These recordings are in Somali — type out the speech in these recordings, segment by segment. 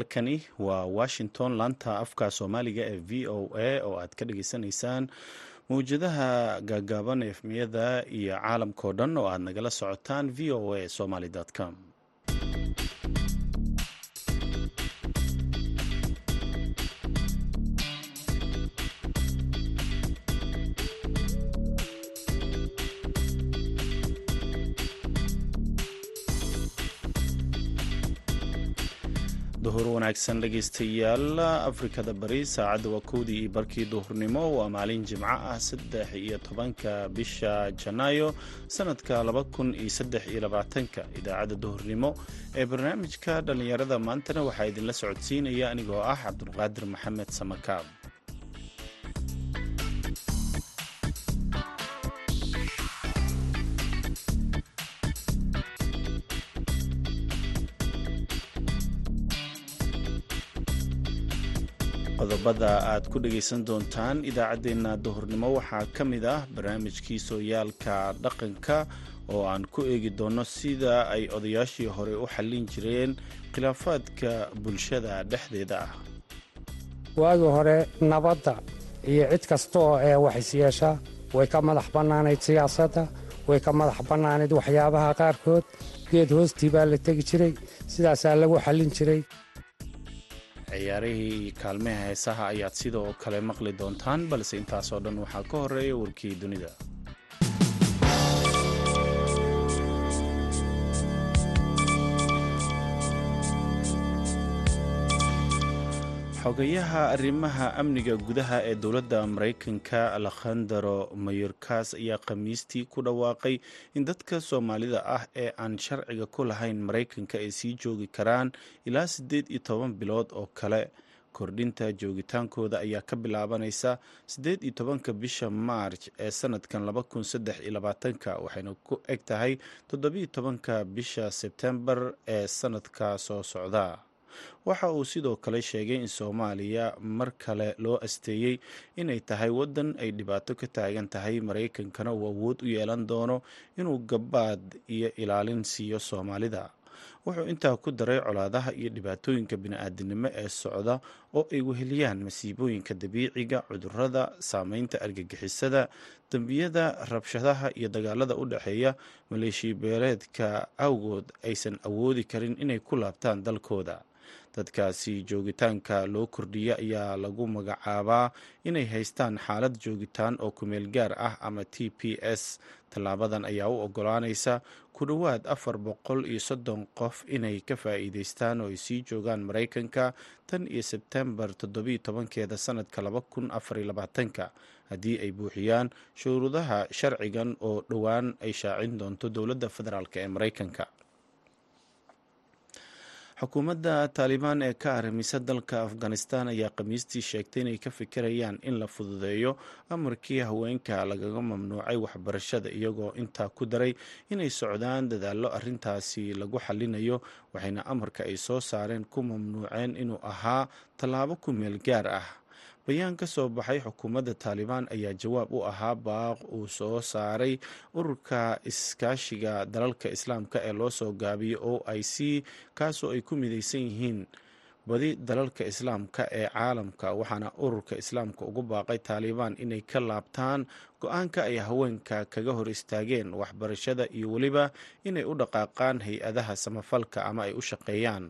halkani waa washington laanta afka soomaaliga ee v o a oo aad ka dhageysanaysaan mawjadaha gaagaaban efmiyada iyo caalamkao dhan oo aad nagala socotaan v o a somaly com wanaagsan dhegaystayaal afrikada bari saacadda waa kowdii iyo barkii duhurnimo. Waa maalin jimco ah saddex iyo tobanka bisha janaayo sanadka laba kun iyo saddex iyo labaatanka idaacadda duhurnimo ee barnaamijka dhallinyarada. Maantana waxaa idinla socodsiinaya anigoo ah cabdulqaadir maxamed samakaab qodobada aad ku dhegaysan doontaan idaacaddeenna duhurnimo. Waxaa ka mid ah barnaamijkii sooyaalka dhaqanka oo aan ku eegi doonno sida ay odayaashii hore u xallin jireen khilaafaadka bulshada dhexdeeda ah. Waagii hore nabadda iyo cid kasta oo ee wax isyeesha way ka madax bannaanayd siyaasadda way ka madax bannaanayd waxyaabaha qaarkood. Geed hoostii baa la tegi jiray sidaasaa lagu xallin jiray ciyaarihii iyo kaalmaha heesaha ayaad sidoo kale maqli doontaan balse intaasoo dhan waxaa ka horreeya warkii dunida xogayaha arrimaha amniga gudaha ee dowladda maraykanka alekhandaro mayorkas ayaa khamiistii ku dhawaaqay in dadka soomaalida ah ee aan sharciga ku lahayn maraykanka ay sii joogi karaan ilaa siddeed iyo toban bilood oo kale. Kordhinta joogitaankooda ayaa ka bilaabanaysa siddeed iyo tobanka bisha maarj ee sanadkan laba kun saddex iyo labaatanka waxayna ku eg tahay toddobiyo tobanka bisha sebtembar ee sanadka soo socda waxa uu sidoo kale sheegay in soomaaliya mar kale loo asteeyey inay tahay waddan ay dhibaato ka taagan tahay maraykankana uu awood u yeelan doono inuu gabaad iyo ilaalin siiyo soomaalida. Wuxuu intaa ku daray colaadaha iyo dhibaatooyinka bini-aadinimo ee socda oo ay weheliyaan masiibooyinka dabiiciga cudurrada saameynta argagixisada dembiyada rabshadaha iyo dagaalada u dhexeeya maleeshiya beeleedka awgood aysan awoodi karin inay ku laabtaan dalkooda dadkaasi joogitaanka loo kordhiya ayaa lagu magacaabaa inay haystaan xaalad joogitaan oo kumeel gaar ah ama t p s. Tallaabadan ayaa u ogolaanaysa ku dhowaad afar boqol iyo soddon qof inay ka faa'iideystaan oo ay sii joogaan maraykanka tan iyo sebtembar toddobiyo tobankeeda sanadka laba kun afariyo labaatanka. Haddii ay buuxiyaan shuruudaha sharcigan oo dhowaan ay shaacin doonto dowladda federaalk ee maraykanka xukuumadda taalibaan ee ka arrimisa dalka afghanistan ayaa khamiistii sheegtay inay ka fikirayaan in la fududeeyo amarkii haweenka lagaga mamnuucay waxbarashada iyagoo intaa ku daray inay socdaan dadaallo arrintaasi lagu xallinayo waxayna amarka ay soo saareen ku mamnuuceen inuu ahaa tallaabo ku meel gaar ah bayaan ka soo baxay xukuumadda taalibaan ayaa jawaab u ahaa baaq uu soo saaray ururka iskaashiga dalalka islaamka ee loo soo gaabiyey o i c kaasoo ay ku midaysan yihiin badi dalalka islaamka ee caalamka waxaana ururka islaamka ugu baaqay taalibaan inay ka laabtaan go'aanka ay haweenka kaga hor istaageen waxbarashada iyo weliba inay u dhaqaaqaan hay'adaha samafalka ama ay u shaqeeyaan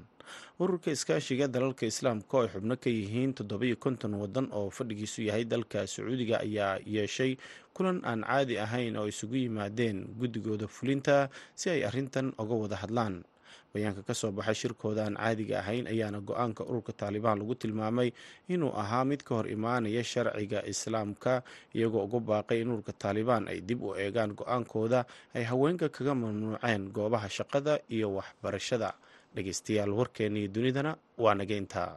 ururka iskaashiga dalalka islaamka oo ay xubno ka yihiin toddobiyo konton waddan oo fadhigiisu yahay dalka sacuudiga ayaa yeeshay kulan aan caadi ahayn oo isugu yimaadeen guddigooda fulinta si ay arrintan oga wada hadlaan. Bayaanka ka soo baxay shirkooda aan caadiga ahayn ayaana go'aanka ururka taalibaan lagu tilmaamay inuu ahaa mid ka hor imaanaya sharciga islaamka iyagoo ugu baaqay in ururka taalibaan ay dib u eegaan go'aankooda ay haweenka kaga mamnuuceen goobaha shaqada iyo waxbarashada dhegeystayaal warkeennii dunidana waa naga intaa.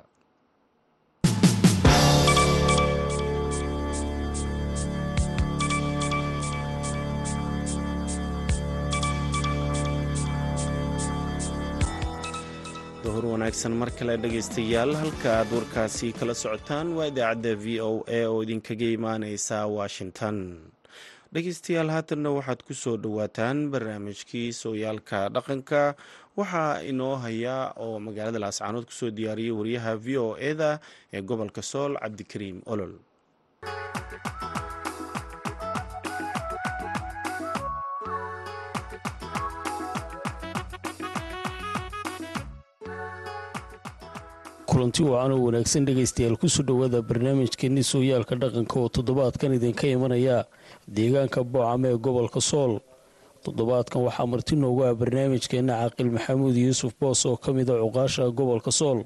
Duhur wanaagsan mar kale dhegaystayaal halka aad warkaasi kala socotaan waa idaacadda v o a oo idinkaga imaaneysa washington. Dhegeystayaal haatanna waxaad ku soo dhowaataan barnaamijkii sooyaalka dhaqanka waxaa inoo haya oo magaalada laascaanood ku soo diyaariyey wariyaha v o eda ee gobolka sool cabdikariim olol. Kulanti wacan wanaagsan dhegaystayaal ku soo dhowaada barnaamijkeenni sooyaalka dhaqanka oo toddobaadkan idinka imanaya deegaanka boocame ee gobolka sool toddobaadkan waxaa marti noogu ah barnaamijkeenna caaqil maxamuud yuusuf boos oo ka a cuqaasha gobolka sool.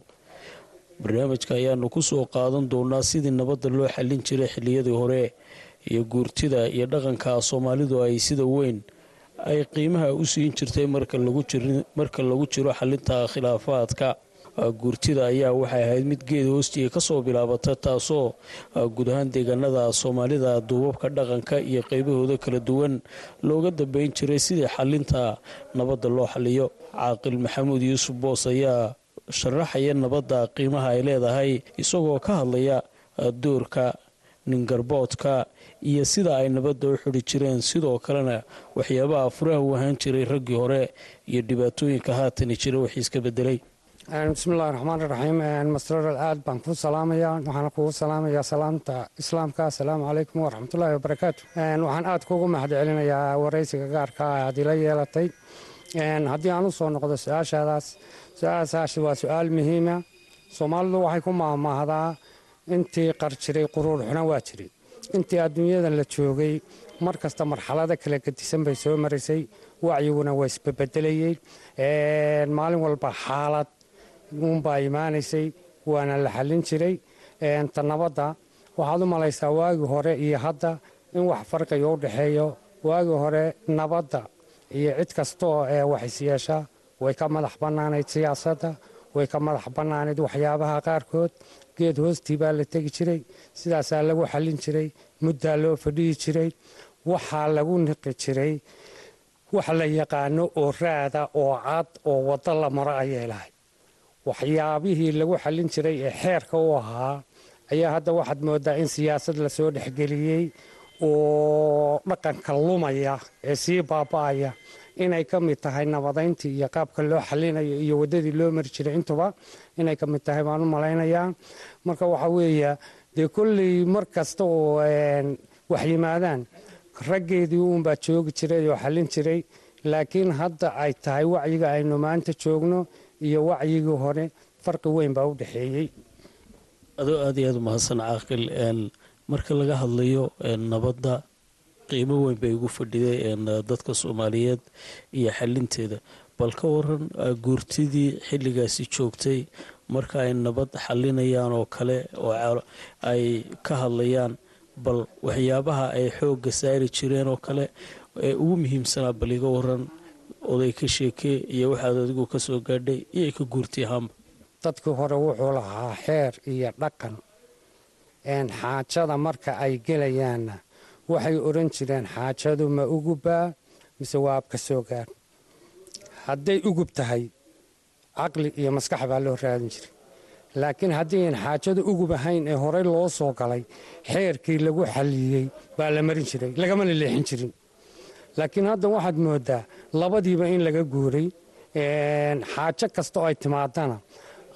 Barnaamijka ayaanu ku soo qaadan doonaa sidii nabadda loo xallin jiray xilliyadii hore iyo guurtida iyo dhaqanka soomaalidu ay sida weyn ay qiimaha u siin jirtay marka lagu jiro xalinta khilaafaadka guurtida ayaa waxay ahayd mid geed hoostiga ka soo bilaabata taasoo guud ahaan deegaanada soomaalida duubabka dhaqanka iyo qeybahooda kala duwan looga dambeyn jiray sidii xalinta nabadda loo xaliyo caaqil maxamuud yuusuf boos ayaa sharaxaya nabadda qiimaha ay leedahay isagoo ka hadlaya doorka ningarboodka iyo sida ay nabadda u xidhi jireen. Sidoo kalena waxyaabaha furaha u ahaan jiray raggii hore iyo dhibaatooyinka haatani jira wixii iska bedelay bismillahi raxmaan iraxiim masroral aad baan kuu salaamayaa waxaana kugu salaamayaa salaamta islaamka asalaamu calaykum waraxmatullaahi wabarakaatu waxaan aad kuugu mahad celinayaa gaarka aad ila yeelatay. Haddii aan u noqdo su'aashaadaas su'aashaas waa su'aal muhiima. Soomaalidu waxay ku maahmaahdaa intii qar jiray quruur xuna waa jiray. Intii adduunyadan la joogay mar kasta marxalado kala gedisan bay soo marisay wacyiguna waa isbebedelayey maalin walba xaalad uunbaa imaanaysay waana la xallin jiray. Ta nabadda waxaad u malaysaa waagii hore iyo hadda in wax farqiga u dhexeeyo. Waagii hore nabadda iyo cid kastaoo ee wax isyeesha way ka madax bannaanayd siyaasadda way ka madax bannaanayd waxyaabaha qaarkood. Geed hoostii baa la tegi jiray sidaasaa lagu xallin jiray muddaa loo fadhiyi jiray waxaa lagu niqi jiray. Wax la yaqaano oo raada oo cad oo waddo la maro ayay lahay waxyaabihii lagu xallin jiray ee xeerka u ahaa ayaa hadda waxaad moodaa in siyaasad la soo dhexgeliyey oo dhaqanka lumaya ee sii baaba'aya inay ka mid tahay nabadayntii iyo qaabka loo xallinayo iyo waddadii loo mari jiray. Intuba inay ka mid tahay baan u malaynayaa marka waxaa weeya dee kolley mar kasta oo wax yimaadaan raggeedii uunbaa joogi jiray oo xallin jiray laakiin hadda ay tahay wacyiga aynu maanta joogno iyo wacyigii hore farqi weyn baa u dhexeeyey. Adoo aad iyo aad umahadsan caaqil marka laga hadlayo nabadda qiimo weyn bay ugu fadhiday dadka soomaaliyeed iyo xalinteeda bal ka waran guurtidii xilligaasi joogtay marka ay nabad xalinayaan oo kale oo ay ka hadlayaan bal waxyaabaha ay xoogga saari jireen oo kale ee ugu muhiimsanaa bal iga waran oday ka sheekee iyo waxaad adigu ka soo gaadhay iyo ka guurtay ahaanba dadkii hore wuxuu lahaa xeer iyo dhaqan. Xaajada marka ay gelayaanna waxay odhan jireen xaajadu ma ugubbaa mise waa abka soo gaar? Hadday ugub tahay caqli iyo maskax baa loo raadin jiray. Laakiin haddiian xaajadu ugub ahayn ee horey loo soo galay xeerkii lagu xalliyey baa la marin jiray lagamana leexin jirin. Laakiin hadda waxaad moodaa labadiiba in laga guuray xaajo kasta oo ay timaadana.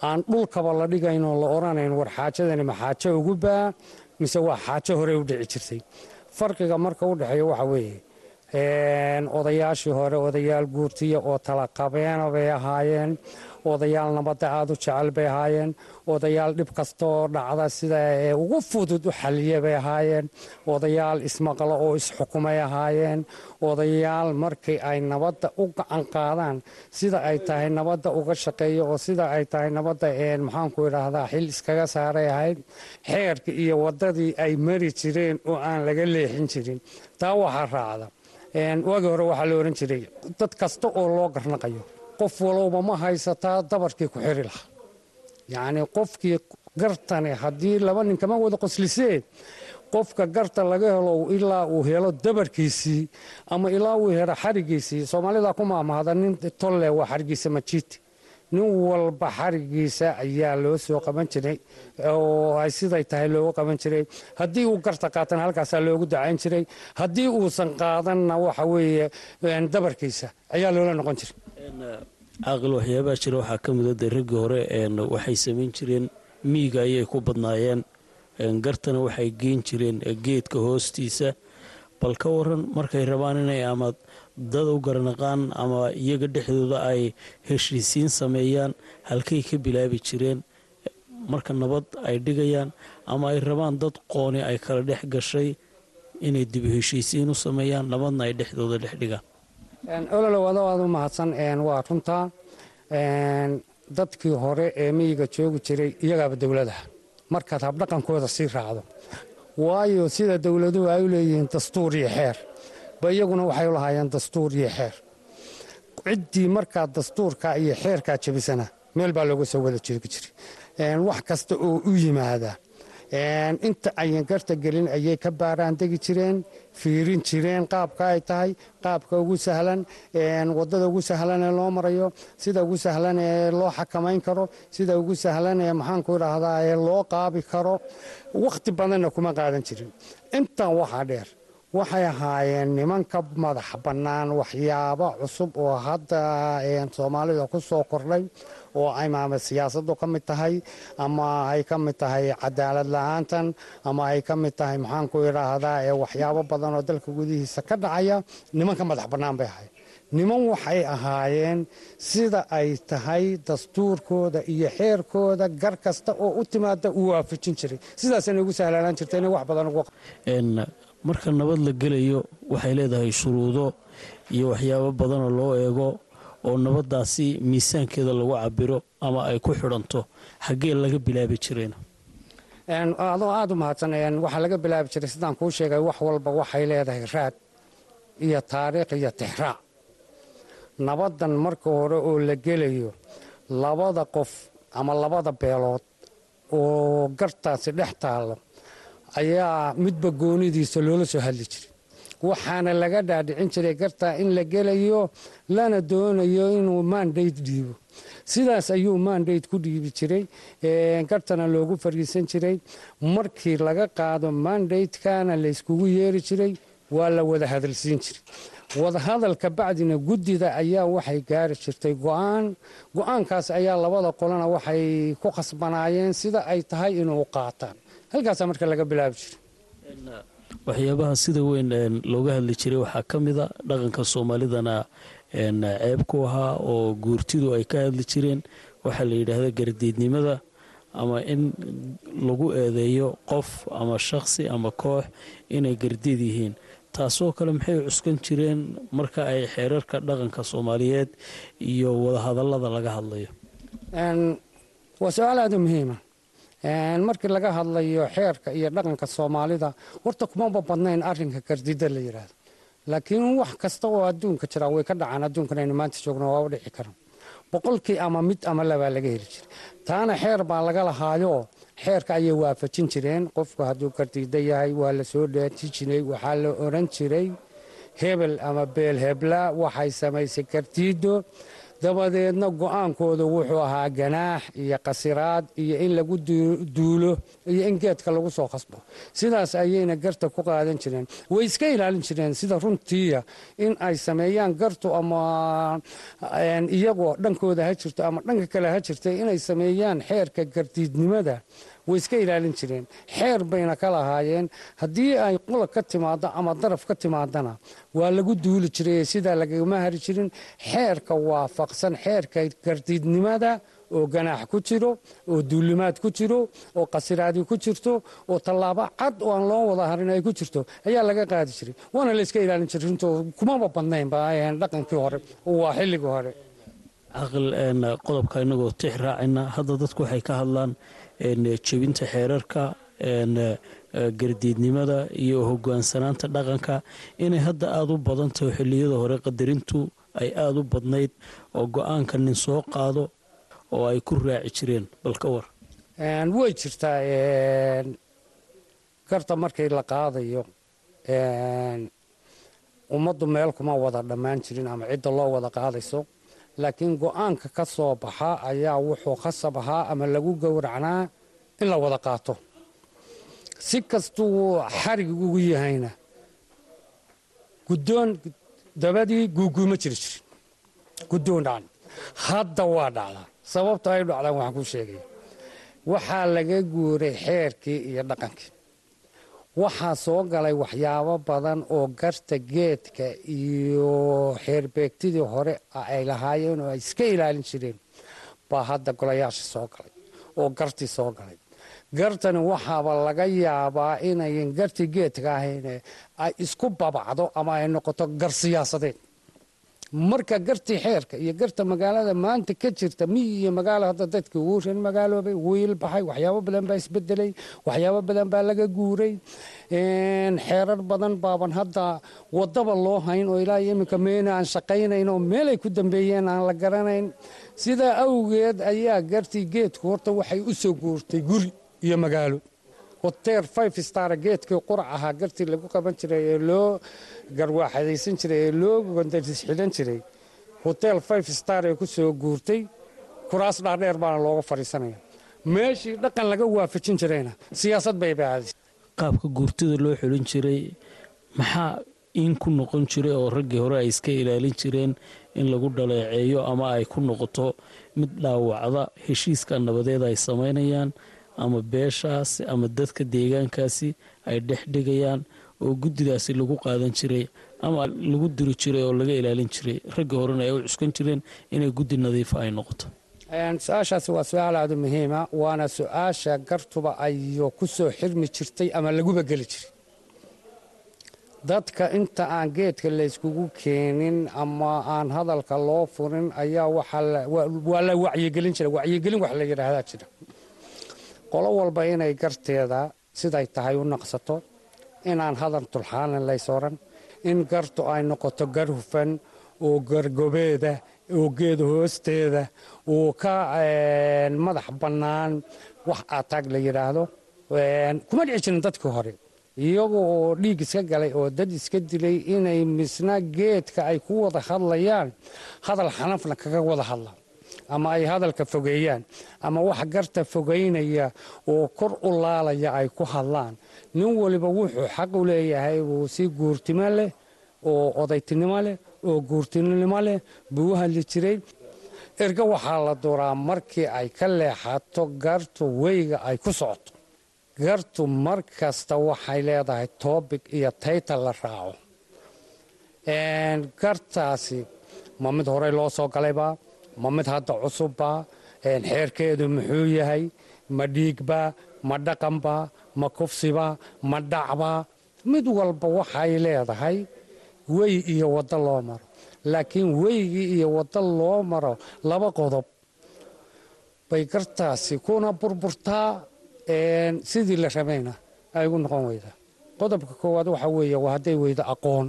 Aan dhulkaba la dhigayn oo la odhanayn war xaajadani ma xaajo ugu baa mise waa xaajo horey u dhici jirtay. Farqiga marka u dhexeeya waxa weeye odayaashii hore odayaal guurtiya oo talaqabeena bay ahaayeen odayaal nabadda aada u jecel bay ahaayeen odayaal dhib kasta oo dhacda sida ugu fudud u xaliya bay ahaayeen. Odayaal ismaqlo oo isxukumay ahaayeen. Odayaal markii ay nabadda u gacan qaadaan sida ay tahay nabadda uga shaqeeya oo sida ay tahay nabadda maxaanku idhaahdaa xil iskaga saaray ahayd xeerkii iyo waddadii ay mari jireen oo aan laga leexin jirin. Taa waxaa raacda waagii hore waxaa la odhan jiray dad kasta oo loo garnaqayo qof walowba ma haysataa dabarkii ku xiri lahaa yacnii qofkii gartane haddii laba nin kama wada qoslisee qofka garta laga helo ilaa uu helo dabarkiisii ama ilaa uu helo xarigiisii soomaalida ku maamahda nin tolle waa xarigiisa majiiti nin walba xarigiisa ayaa loo soo qaban jiray oo ay siday tahay loogu qaban jiray. Haddii uu garta qaatana halkaasaa loogu dacayn jiray. Haddii uusan qaadanna waxa weeye dabarkiisa ayaa loola noqon jiray caaqil waxyaabaha jira. Waxaa ka mida dee raggii hore waxay samayn jireen miiga ayay ku badnaayeen gartana waxay geen jireen geedka hoostiisa. Bal ka waran markay rabaan inay ama dad u garanaqaan ama iyaga dhexdooda ay heshiisiin sameeyaan halkay ka bilaabi jireen. Marka nabad ay dhigayaan ama ay rabaan dad qooni ay kala dhex gashay inay dib heshiisiin u sameeyaan nabadna ay dhexdooda dhex dhigaan ololow ado aad u mahadsan waa runtaa dadkii hore ee miyiga joogi jiray iyagaaba dowladaha markaad habdhaqankooda sii raacdo waayo sida dowladuhu ay u leeyihiin dastuur iyo xeer. Ba iyaguna waxay u lahaayeen dastuur iyo xeer. Ciddii markaa dastuurka iyo xeerkaa jebisana meel baa looga soo wada joogi jiray. Wax kasta oo u yimaada inta ayan garta gelin ayay ka baaraan degi jireen fiirin jireen qaabka ay tahay qaabka ugu sahlan waddada ugu sahlan ee loo marayo sida ugu sahlan ee loo xakamayn karo sida ugu sahlan ee maxaanku idhaahdaa ee loo qaabi karo wakhti badanna kuma qaadan jirin. Intan waxaa dheer waxay ahaayeen nimanka madax bannaan waxyaabo cusub oo hadda soomaalida ku soo kordhay oo amaama siyaasadu ka mid tahay ama ay ka mid tahay cadaalad la'aantan ama ay ka mid tahay maxaanku idhaahdaa ee waxyaabo badan oo dalka gudihiisa ka dhacaya nimanka madax bannaan bay ahayd niman waxay ahaayeen sida ay tahay dastuurkooda iyo xeerkooda gar kasta oo u timaada uu waafajin jiray. Sidaasana ugu sahlanaan jirta inay wax badan marka nabad la gelayo waxay leedahay shuruudo iyo waxyaabo badanoo loo eego oo nabaddaasi miisaankeeda lagu cabiro ama ay ku xidhanto xaggee laga bilaabi jireen adoo aada u mahadsan waxaa laga bilaabi jiray sidaan kuu sheegay wax walba waxay leedahay raad iyo taariikh iyo tixraac nabaddan marka hore oo la gelayo labada qof ama labada beelood oo gartaasi dhex taallo ayaa midba goonidiisa loola soo hadli jiray waxaana laga dhaadhicin jiray gartaa in la gelayo lana doonayo inuu maandayd dhiibo. Sidaas ayuu maandayd ku dhiibi jiray gartana loogu fariisan jiray. Markii laga qaado maandaydkana layskugu yeeri jiray waa la wada hadalsiin jiray. Wadahadalka bacdina guddida ayaa waxay gaari jirtay go'aan. Go'aankaas ayaa labada qolana waxay ku khasbanaayeen sida ay tahay inuu qaataan. Halkaasaa marka laga bilaabi jiray waxyaabaha sida weyn looga hadli jiray waxaa ka mida dhaqanka soomaalidana ceeb ku ahaa oo guurtidu ay ka hadli jireen. Waxaa la yidhaahda gardiidnimada ama in lagu eedeeyo qof ama shakhsi ama koox inay gardiid yihiin. Taasoo kale maxay cuskan jireen marka ay xeerarka dhaqanka soomaaliyeed iyo wadahadallada laga hadlayo? Waa su'aal aada muhiima markii laga hadlayo xeerka iyo dhaqanka soomaalida horta kumaba badnayn arinka gardida la yidhaahdo laakiin wax kasta oo adduunka jira way ka dhacaan adduunkan aynu maanta joogno waa u dhici karan boqolkii ama mid ama labaa laga heli jiray. Taana xeer baa laga lahaayo xeerka ayay waafajin jireen. Qofku hadduu gardiida yahay waa la soo jiray waxaa la oran jiray hebel ama beel hebla waxay samaysay gardiido dabadeedna go'aankooda wuxuu ahaa ganaax iyo qasiraad iyo in lagu duulo iyo in geedka lagu soo khasbo. Sidaas ayayna garta ku qaadan jireen. Way iska ilaalin jireen sida runtiiya in ay sameeyaan gartu ama iyagoo dhankooda ha jirto ama dhanka kale ha jirta inay sameeyaan xeerka gardiidnimada way iska ilaalin jireen. Xeer bayna ka lahaayeen. Haddii ay qula ka timaado ama daraf ka timaadana waa lagu duuli jiray sidaa lagama hari jirin. Xeerka waafaqsan xeerka gardiidnimada oo ganaax ku jiro oo duulimaad ku jiro oo qasiraadi ku jirto oo tallaabo cad oo aan loo wada harin ay ku jirto ayaa laga qaadi jiray. Waana la iska ilaalin jiray runtoo kumaba badnaynba dhaqankii hore. Waa xilligii hore. Qodobka inagoo tix raacina hadda dadku waxay ka hadlaan jebinta xeerarka gardiidnimada iyo hogaansanaanta dhaqanka. Inay hadda aada u badantaho xilliyada hore qadarintu ay aada u badnayd oo go'aanka nin soo qaado oo ay ku raaci jireen bal ka war way jirtaa garta markii la qaadayo ummaddu meel kuma wada dhammaan jirin ama cidda loo wada qaadayso laakiin go'aanka ka soo baxa ayaa wuxuu khasab ahaa ama lagu gowracnaa in la wada qaato. Si kastuu xarig ugu yahayna guddoon dabadii guuguuma jiri jirin. Guddoon dhacan hadda waa dhacdaa. Sababta ay dhacdaan waxaan ku sheegaya waxaa laga guuray xeerkii iyo dhaqankii waxaa soo galay waxyaabo badan oo garta geedka iyo xeerbeegtidii hore ay lahaayeen oo ay iska ilaalin jireen. Baa hadda golayaasha soo galay oo gartii soo galay. Gartani waxaaba laga yaabaa inayan gartii geedka ahayn ay isku babacdo ama ay noqoto gar siyaasadeed marka gartii xeerka iyo garta magaalada maanta ka jirta miyi iyo magaalo hadda dadka wuu reer magaaloobay wiil baxay waxyaabo badan baa isbedelay waxyaabo badan baa laga guuray. Xeerar badan baaban. Hadda wadaba loo hayn oo ilaa iminka meena aan shaqaynayn oo meelay ku dambeeyeen aan la garanayn sidaa awgeed ayaa gartii geedku horta waxay u soo guurtay guri iyo magaalo hotel five star geedkii qurac ahaa gartii lagu qaban jiray ee loo garwaaxadaysan jiray ee loo gondadis xidhan jiray. Hotel five star ee ku guurtay kuraas dhaadheer baana looga fadhiisanaya. Meeshii dhaqan laga waafajin jirayna siyaasad bay baadis qaabka guurtida loo xulin jiray maxaa in ku noqon jiray oo raggii hore ay iska ilaalin jireen in lagu dhaleeceeyo ama ay ku noqoto mid dhaawacda heshiiska nabadeed ay samaynayaan ama beeshaasi ama dadka deegaankaasi ay dhex dhigayaan oo guddidaasi lagu qaadan jiray ama lagu diri jiray oo laga ilaalin jiray. Raggii horena ay u cuskan jireen inay guddi nadiifa ay noqoto. Su'aashaasi waa su'aal aada u muhiima waana su'aasha gartuba ayo ku soo xirmi jirtay ama laguba geli jiray. Dadka inta aan geedka layskugu keenin ama aan hadalka loo furin ayaa waa la wacyigelin jira wacyigelin wax la yidhaahdaa jira qolo walba inay garteeda siday tahay u naqsato inaan hadal tulxaanan laysoran in gartu ay noqoto gar hufan oo gargobeeda oo geeda hoosteeda oo ka madax bannaan wax ataag la yidhaahdo kuma dhici jirin dadkii hore. Iyaga oo dhiig iska galay oo dad iska dilay inay misna geedka ay ku wada hadlayaan hadal xanafna kaga wada hadlaan ama ay hadalka fogeeyaan ama wax garta fogeynaya oo kor u laalaya ay ku hadlaan. Nin waliba wuxuu xaq u leeyahay uu si guurtimo leh oo odaytinimo leh oo guurtinimo leh buu u hadli jiray. Erga waxaa la duraa markii ay ka leexato gartu weyga ay ku socoto. Gartu mar kasta waxay leedahay toobig iyo tayta la raaco. Gartaasi ma mid horey loo soo galaybaa ma mid hadda cusubbaa xeerkeedu muxuu yahay ma dhiigbaa ma dhaqanbaa ma kufsibaa ma dhacbaa mid walba waxay leedahay wey iyo waddo loo maro. Laakiin weygii iyo waddo loo maro laba qodob bay gartaasi kuna burburtaa sidii la rabayna ay ugu noqon weydaa. Qodobka koowaad waxaa weeye waa hadday weydo aqoon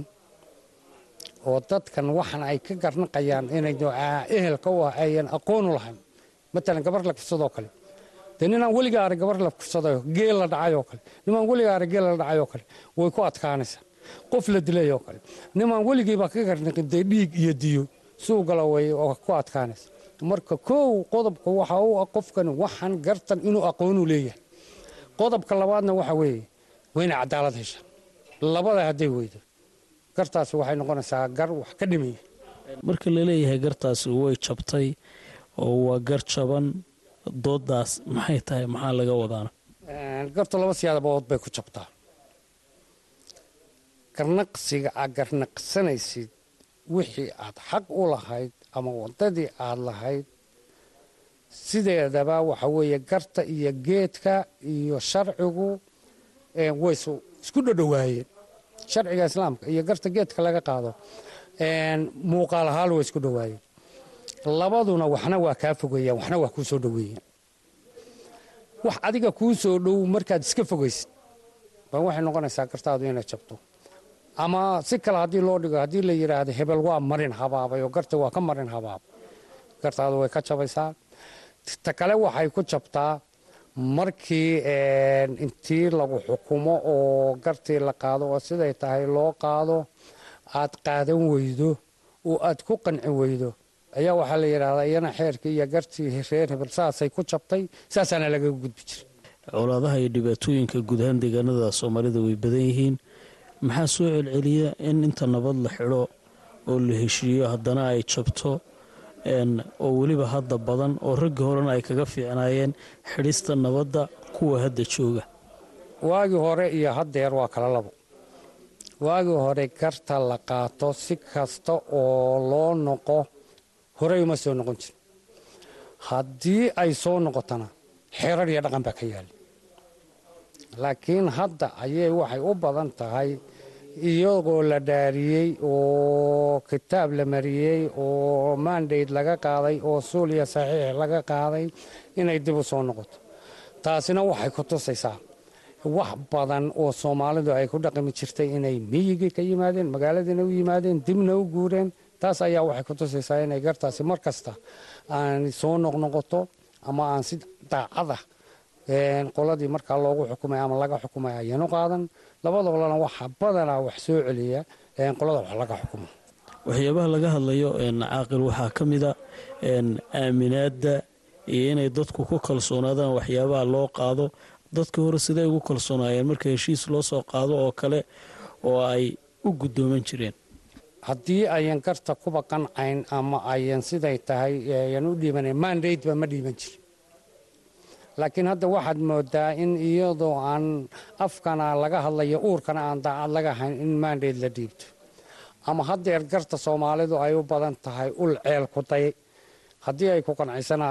oo dadkan waxan ay ka garnaqayaan inay ehelka u ah ayan aqoon u lahayn. Matalan gabar la kufsadoo kale. Dee ninaan weliga arag gabar la kufsadayo geel la dhacayoo kale. Nimaan weliga arag geel la dhacayoo kale way ku adkaanaysaa. Qof la dilayoo kale. Nimaan weligiiba ka garnaqin dhiig iyo diyo suugala way oo ku adkaanaysa marka kow qodobka waxa u ah qofkan waxan gartan inuu aqoonu leeyahay. Qodobka labaadna waxa weeye waa cadaalad hesha labada hadday weydo gartaasi waxay noqonaysaa gar wax ka dhimaya marka la leeyahay gartaasi way jabtay oo waa gar jaban doodaas maxay tahay? Maxaa laga wadaana gartu laba siyaabood bay ku jabtaa. Garnaqsiga aad garnaqsanaysid wixii aad xaq u lahayd ama waddadii aad lahayd sideedaba waxa weeye garta iyo geedka iyo sharcigu way isku dhodhowaayeen sharciga islaamka iyo garta geedka laga qaado muuqaal ahaan way isku dhowaayeen labaduna waxna waa kaa fogeeyaan waxna waa kuu soo dhoweeyeen wax adiga kuu dhow markaad iska fogaysid ba waxay noqonaysaa gartaadu inay jabto. Ama si kale haddii loo dhigo haddii la yidhaahdo hebel waa marin habaabay oo garta waa ka marin habaabay gartaadu way ka jabaysaa. Ta kale waxay ku jabtaa markii intii lagu xukumo oo gartii la qaado oo siday tahay loo qaado aad qaadan weydo oo aad ku qanci weydo. Ayaa waxaa la yidhahdaa iyana xeerkii iyo gartii reer hebel saasay ku jabtay saasaana lagaga gudbi jiray. Colaadaha iyo dhibaatooyinka guud ahaan deegaanada soomaalida way badan yihiin. Maxaa soo celceliya in inta nabad la xidho oo la heshiiyo haddana ay jabto oo weliba hadda badan oo raggii horena ay kaga fiicnaayeen xidhista nabadda kuwa hadda jooga. Waagii hore iyo haddeer waa kala labo. Waagii hore garta la qaato si kasta oo loo noqo horey uma soo noqon jir haddii ay soo noqotona xeerar iyo dhaqan baa ka yaali. Laakiin hadda ayay waxay u badan tahay iyagoo la dhaariyey oo kitaab la mariyey oo mandate laga qaaday oo suuliya saxiix laga qaaday inay dib u soo noqoto. Taasina waxay ku tusaysaa wax badan oo soomaalidu ay ku dhaqmi jirtay inay miyigii ka yimaadeen magaaladiina u yimaadeen dibna u guureen. Taas ayaa waxay ku tusaysaa inay gartaasi mar kasta aan soo noqnoqoto ama aan si daacada qoladii markaa loogu xukumay ama laga xukumay ayanu qaadan. Labadoolana waxa badanaa wax soo celiya qolada wax laga xukumo. Waxyaabaha laga hadlayo caaqil waxaa ka mida aaminaadda iyo inay dadku ku kalsoonaadaan waxyaabaha loo qaado. Dadkii hore siday ugu kalsoonaayeen marka heshiis loo soo qaado oo kale oo ay u guddooman jireen. Haddii ayan garta kuba qancayn ama ayan siday tahay ayan u dhiibanayn mandateba ma dhiiban jirin laakiin hadda waxaad moodaa in iyadoo aan afkana laga hadlayo uurkana aan daacad laga hayn in mandate la dhiibto. Ama haddeer garta soomaalidu ay u badan tahay ul ceel ku day. Haddii ay ku qancisana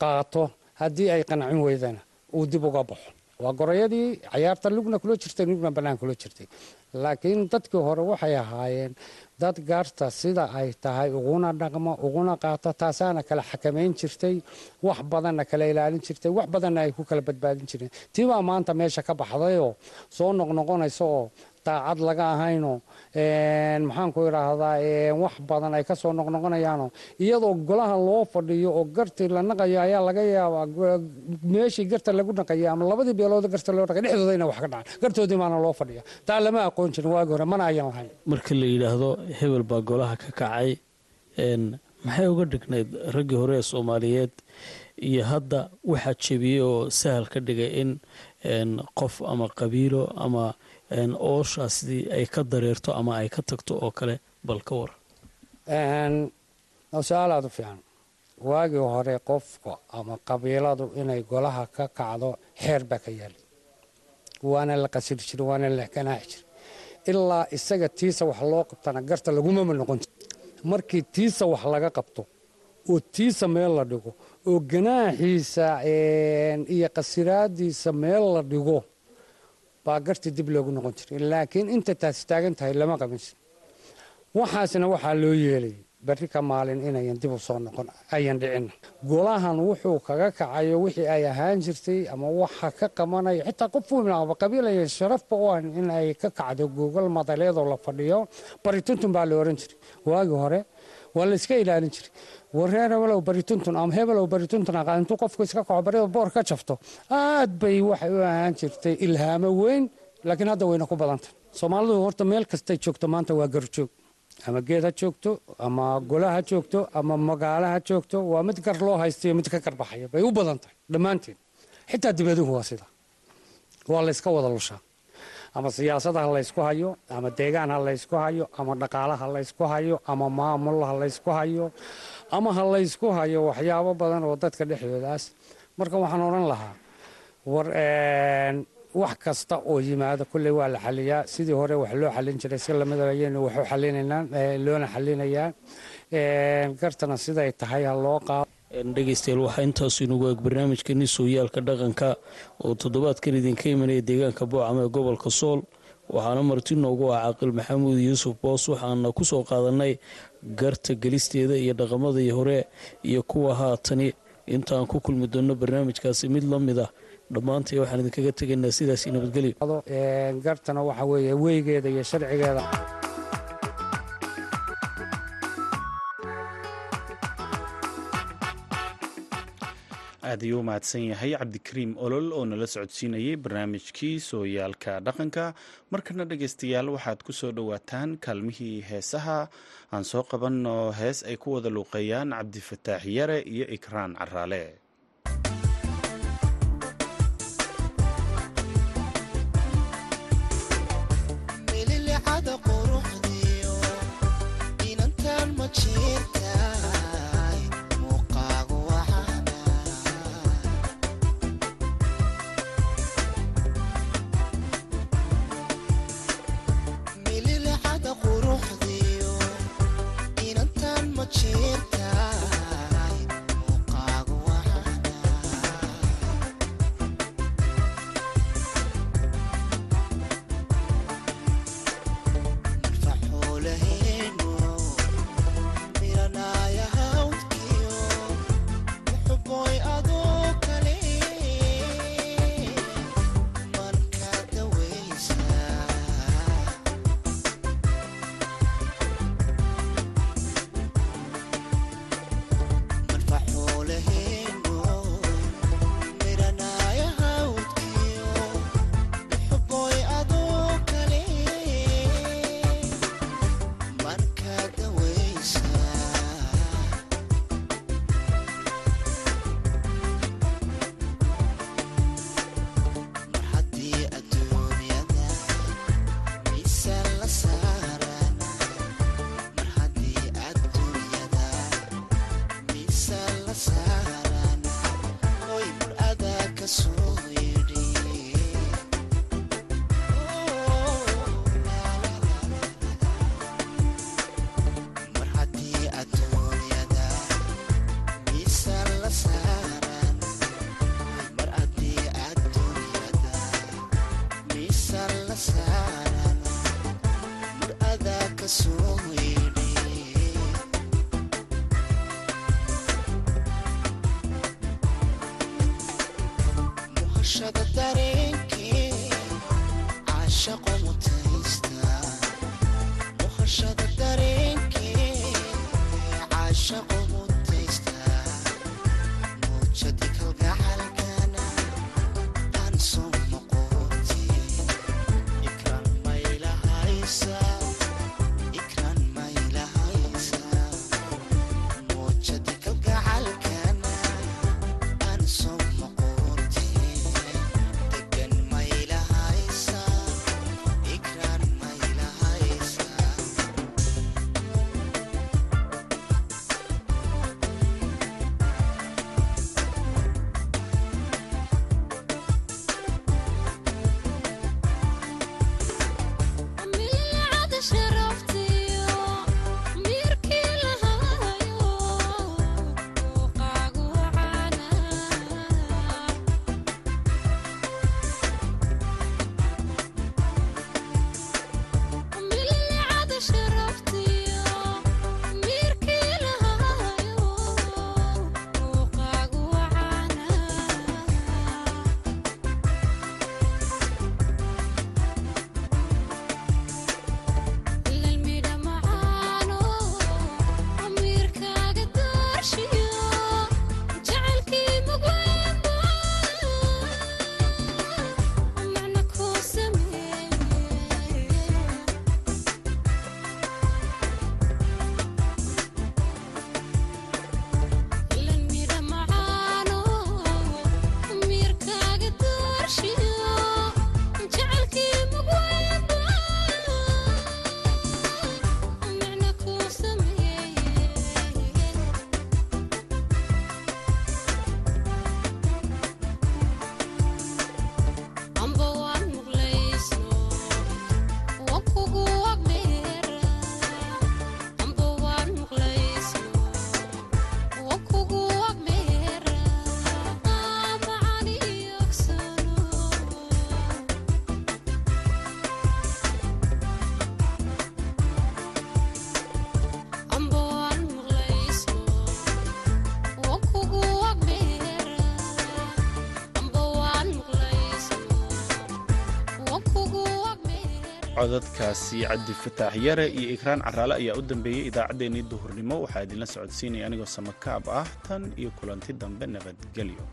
qaato. Haddii ay qancin weydana uu dib uga baxo. Waa gorayadii cayaarta lugna kula jirtay lugna bannaan kula jirtay. Laakiin dadkii hore waxay ahaayeen dad gaarta sida ay tahay uguna dhaqmo uguna qaato taasaana kala xakamayn jirtay wax badanna kala ilaalin jirtay wax badanna ay ku kala badbaadin jireen. Tiibaa maanta meesha ka baxdayoo soo noqnoqonaysa oo daacad laga ahaynoo maxaanku idhaahdaa wax badan ay ka soo noqnoqonayaanoo iyadoo golaha loo fadhiyo oo gartii la naqayo ayaa laga yaabaa meeshii garta lagu naqaya ama labadii beelood garta loo naqay dhexdooda wax ka dhacaan. Gartoodii maana loo fadhiya taa lama aqoon jirin waagi hore mana ayaan lahayn. Marka la yidhaahdo hebel baa golaha ka kacay. Maxay uga dhignayd raggii hore ee soomaaliyeed? Iyo hadda waxaa jebiyey oo sahal ka dhigay in qof ama qabiilo ama ooshaasi ay ka dareerto ama ay ka tagto oo kale bal ka war. Su'aal aada u fiican. Waagii hore qofka ama qabiiladu inay golaha ka kacdo xeer baa ka yaali waana la qasiri jira waana la ganaaxi jira ilaa isaga tiisa wax loo qabtana garta lagumama noqon jir markii tiisa wax laga qabto oo tiisa meel la dhigo oo ganaaxiisa iyo qasiraadiisa meel la dhigo baa gartii dib loogu noqon jiray. Laakiin inta taasi taagan tahay lama qabansi waxaasna waxaa loo yeelayay berri ka maalin inayan dib u soo noqon ayan dhicina golahan wuxuu kaga kacayo wixii ay ahaan jirtay ama waxa ka qabanaya xitaa qof weynaaba qabiilaya sharafba u ah in ay ka kacdo gogol madaleedoo la fadhiyo. Barituntun baa la oran jiray. Waagii hore waa la iska ilaalin jiray. Wareer hebelow barituntun ama hebelow barituntun aqaa intuu qofku iska kaco boor ka jafto aad bay waxay u ahaan jirtay ilhaamo weyn laakiin hadda wayna ku badantay soomaalidu horta meel kastay joogto maanta waa garjoog ama geed ha joogto ama gola ha joogto ama magaalo ha joogto waa mid gar loo haystayo mid ka garbaxaya. Bay u badan tahay dhammaanteed xitaa dibaduhu waa sida. Waa layska wada lushaa. Ama siyaasad ha laysku hayo ama deegaan ha laysku hayo ama dhaqaale ha laysku hayo ama maamul ha laysku hayo ama ha laysku hayo waxyaabo badan oo dadka dhexdoodaas. Marka waxaan odhan lahaa war wax kasta oo yimaado kulley waa la xaliyaa sidii hore wax loo xalin jiray si lamidayaynu waxu xalinaynaa loona xalinayaa gartana siday tahay ha loo qaado. Dhegeystayaal waxaa intaasu inagu eeg barnaamijkeeni sooyaalka dhaqanka oo toddobaadkan idinka imanaya deegaanka boocama ee gobolka sool. Waxaana marti noogu ah caaqil maxamuud yuusuf boos waxaana ku soo qaadanay garta gelisteeda iyo dhaqamadii hore iyo kuwa haatani intaan ku kulmi doonno barnaamijkaasi mid la mid ah dhammaantay waxaan idinkaga tegaynaa sidaasi nabadgelyo gartana waxa weeye weygeeda iyo sharcigeeda. Aad ayuu u mahadsan yahay cabdikariim olol oo nala socodsiinayay barnaamijkii sooyaalka dhaqanka. Markana dhegaystayaal waxaad ku soo dhowaataan kaalmihii heesaha. Aan soo qabanno hees ay ku wada luuqeeyaan cabdifataax yare iyo ikraan caraale cheat. cashada dareenkeed caashaqo codadkaasi cabdi fataax yare iyo ikraan caraale ayaa u dambeeyey idaacaddeenii duhurnimo. Waxaa idinla socodsiinaya anigoo samakaab ah tan iyo kulanti dambe nabadgelyo